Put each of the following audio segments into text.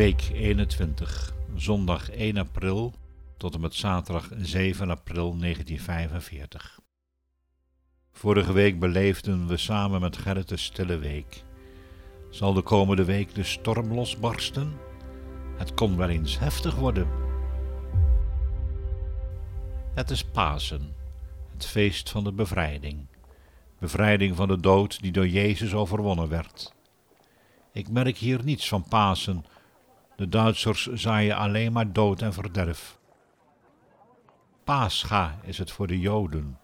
Week 21, zondag 1 april tot en met zaterdag 7 april 1945. Vorige week beleefden we samen met Gerrit de stille week. Zal de komende week de storm losbarsten? Het kon wel eens heftig worden. Het is Pasen, het feest van de bevrijding. Bevrijding van de dood die door Jezus overwonnen werd. Ik merk hier niets van Pasen. De Duitsers zaaien alleen maar dood en verderf. Pascha is het voor de Joden,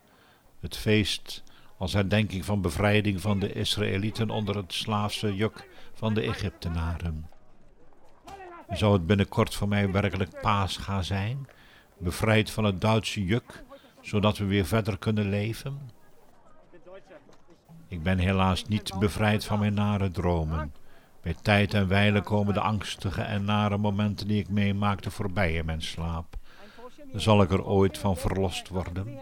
het feest als herdenking van bevrijding van de Israëlieten onder het slaafse juk van de Egyptenaren. Zou het binnenkort voor mij werkelijk Pascha zijn, bevrijd van het Duitse juk, zodat we weer verder kunnen leven? Ik ben helaas niet bevrijd van mijn nare dromen. Bij tijd en wijle komen de angstige en nare momenten die ik meemaakte voorbij in mijn slaap. Zal ik er ooit van verlost worden?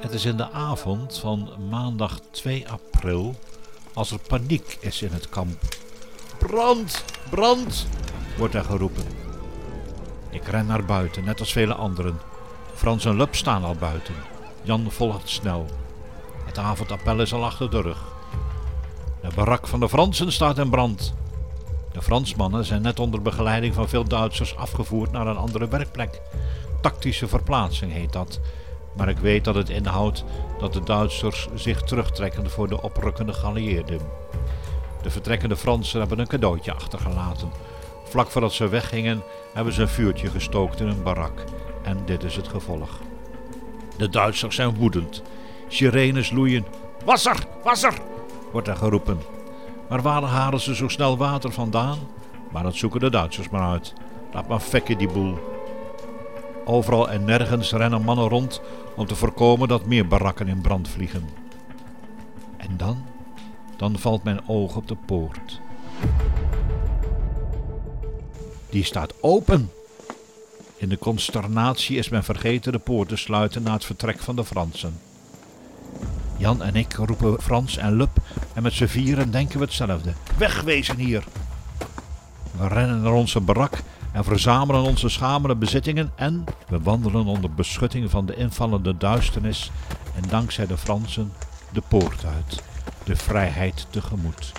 Het is in de avond van maandag 2 april als er paniek is in het kamp. Brand, brand, wordt er geroepen. Ik ren naar buiten, net als vele anderen. Frans en Lup staan al buiten. Jan volgt snel. Het avondappel is al achter de rug. De barak van de Fransen staat in brand. De Fransmannen zijn net onder begeleiding van veel Duitsers afgevoerd naar een andere werkplek. Tactische verplaatsing heet dat. Maar ik weet dat het inhoudt dat de Duitsers zich terugtrekken voor de oprukkende geallieerden. De vertrekkende Fransen hebben een cadeautje achtergelaten. Vlak voordat ze weggingen hebben ze een vuurtje gestookt in een barak. En dit is het gevolg. De Duitsers zijn woedend. Sirenes loeien. Wasser, wasser, wordt er geroepen. Maar waar halen ze zo snel water vandaan? Maar dat zoeken de Duitsers maar uit. Laat maar fekken die boel. Overal en nergens rennen mannen rond om te voorkomen dat meer barakken in brand vliegen. En dan? Dan valt mijn oog op de poort. Die staat open. In de consternatie is men vergeten de poort te sluiten na het vertrek van de Fransen. Jan en ik roepen Frans en Lup en met z'n vieren denken we hetzelfde. Wegwezen hier! We rennen naar onze barak en verzamelen onze schamele bezittingen en we wandelen onder beschutting van de invallende duisternis en dankzij de Fransen de poort uit, de vrijheid tegemoet.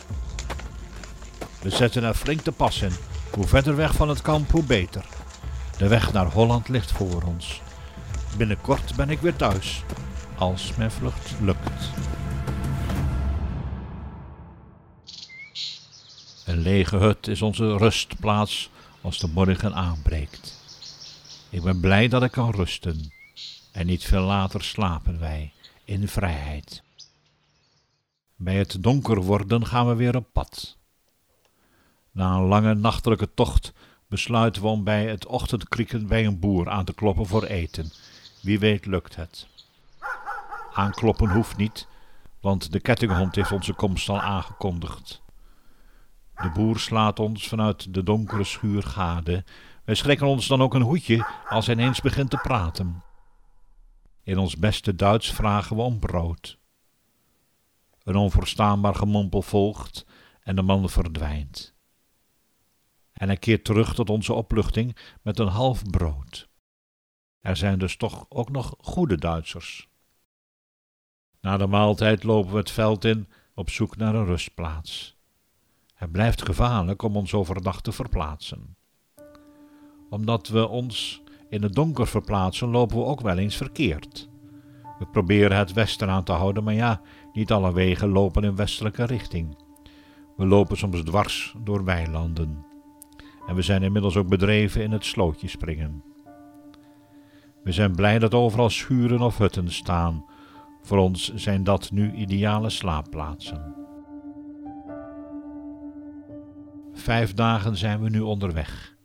We zetten er flink de pas in. Hoe verder weg van het kamp, hoe beter. De weg naar Holland ligt voor ons. Binnenkort ben ik weer thuis, als mijn vlucht lukt. Een lege hut is onze rustplaats als de morgen aanbreekt. Ik ben blij dat ik kan rusten. En niet veel later slapen wij in vrijheid. Bij het donker worden gaan we weer op pad. Na een lange nachtelijke tocht besluiten we om bij het ochtendkrieken bij een boer aan te kloppen voor eten. Wie weet lukt het. Aankloppen hoeft niet, want de kettinghond heeft onze komst al aangekondigd. De boer slaat ons vanuit de donkere schuur gade. Wij schrikken ons dan ook een hoedje als hij ineens begint te praten. In ons beste Duits vragen we om brood. Een onverstaanbaar gemompel volgt en de man verdwijnt. En hij keert terug tot onze opluchting met een half brood. Er zijn dus toch ook nog goede Duitsers. Na de maaltijd lopen we het veld in op zoek naar een rustplaats. Het blijft gevaarlijk om ons overdag te verplaatsen. Omdat we ons in het donker verplaatsen, lopen we ook wel eens verkeerd. We proberen het westen aan te houden, maar ja, niet alle wegen lopen in westelijke richting. We lopen soms dwars door weilanden. En we zijn inmiddels ook bedreven in het slootje springen. We zijn blij dat overal schuren of hutten staan. Voor ons zijn dat nu ideale slaapplaatsen. Vijf dagen zijn we nu onderweg.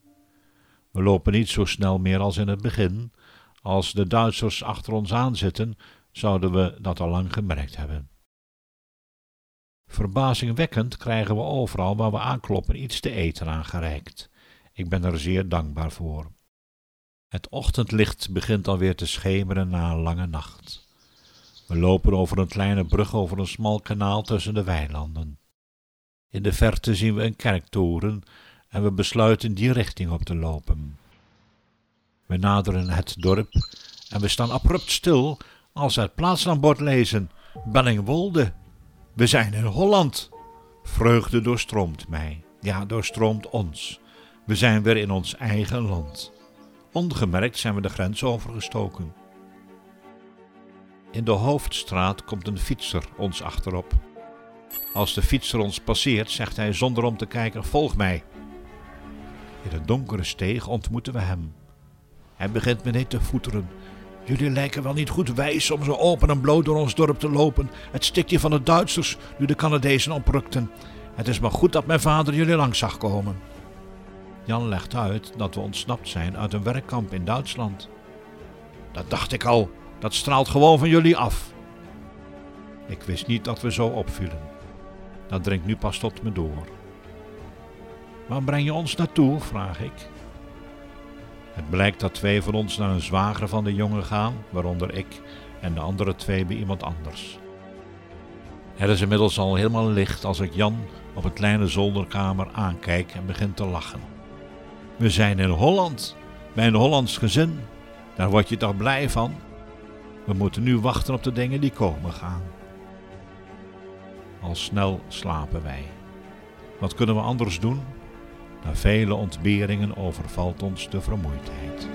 We lopen niet zo snel meer als in het begin. Als de Duitsers achter ons aanzitten, zouden we dat al lang gemerkt hebben. Verbazingwekkend krijgen we overal waar we aankloppen iets te eten aangereikt. Ik ben er zeer dankbaar voor. Het ochtendlicht begint alweer te schemeren na een lange nacht. We lopen over een kleine brug over een smal kanaal tussen de weilanden. In de verte zien we een kerktoren en we besluiten die richting op te lopen. We naderen het dorp en we staan abrupt stil als we het plaatsnaambord lezen: Bellingwolde. We zijn in Holland. Vreugde doorstroomt mij, ja, doorstroomt ons. We zijn weer in ons eigen land. Ongemerkt zijn we de grens overgestoken. In de hoofdstraat komt een fietser ons achterop. Als de fietser ons passeert, zegt hij zonder om te kijken: Volg mij. In een donkere steeg ontmoeten we hem. Hij begint meteen te voeteren. Jullie lijken wel niet goed wijs om zo open en bloot door ons dorp te lopen. Het stikje van de Duitsers nu de Canadezen oprukten. Het is maar goed dat mijn vader jullie langs zag komen. Jan legt uit dat we ontsnapt zijn uit een werkkamp in Duitsland. Dat dacht ik al, dat straalt gewoon van jullie af. Ik wist niet dat we zo opvielen. Dat dringt nu pas tot me door. Waar breng je ons naartoe? vraag ik. Het blijkt dat twee van ons naar een zwager van de jongen gaan, waaronder ik, en de andere twee bij iemand anders. Het is inmiddels al helemaal licht als ik Jan op een kleine zolderkamer aankijk en begin te lachen. We zijn in Holland, bij een Hollands gezin. Daar word je toch blij van? We moeten nu wachten op de dingen die komen gaan. Al snel slapen wij. Wat kunnen we anders doen? Na vele ontberingen overvalt ons de vermoeidheid.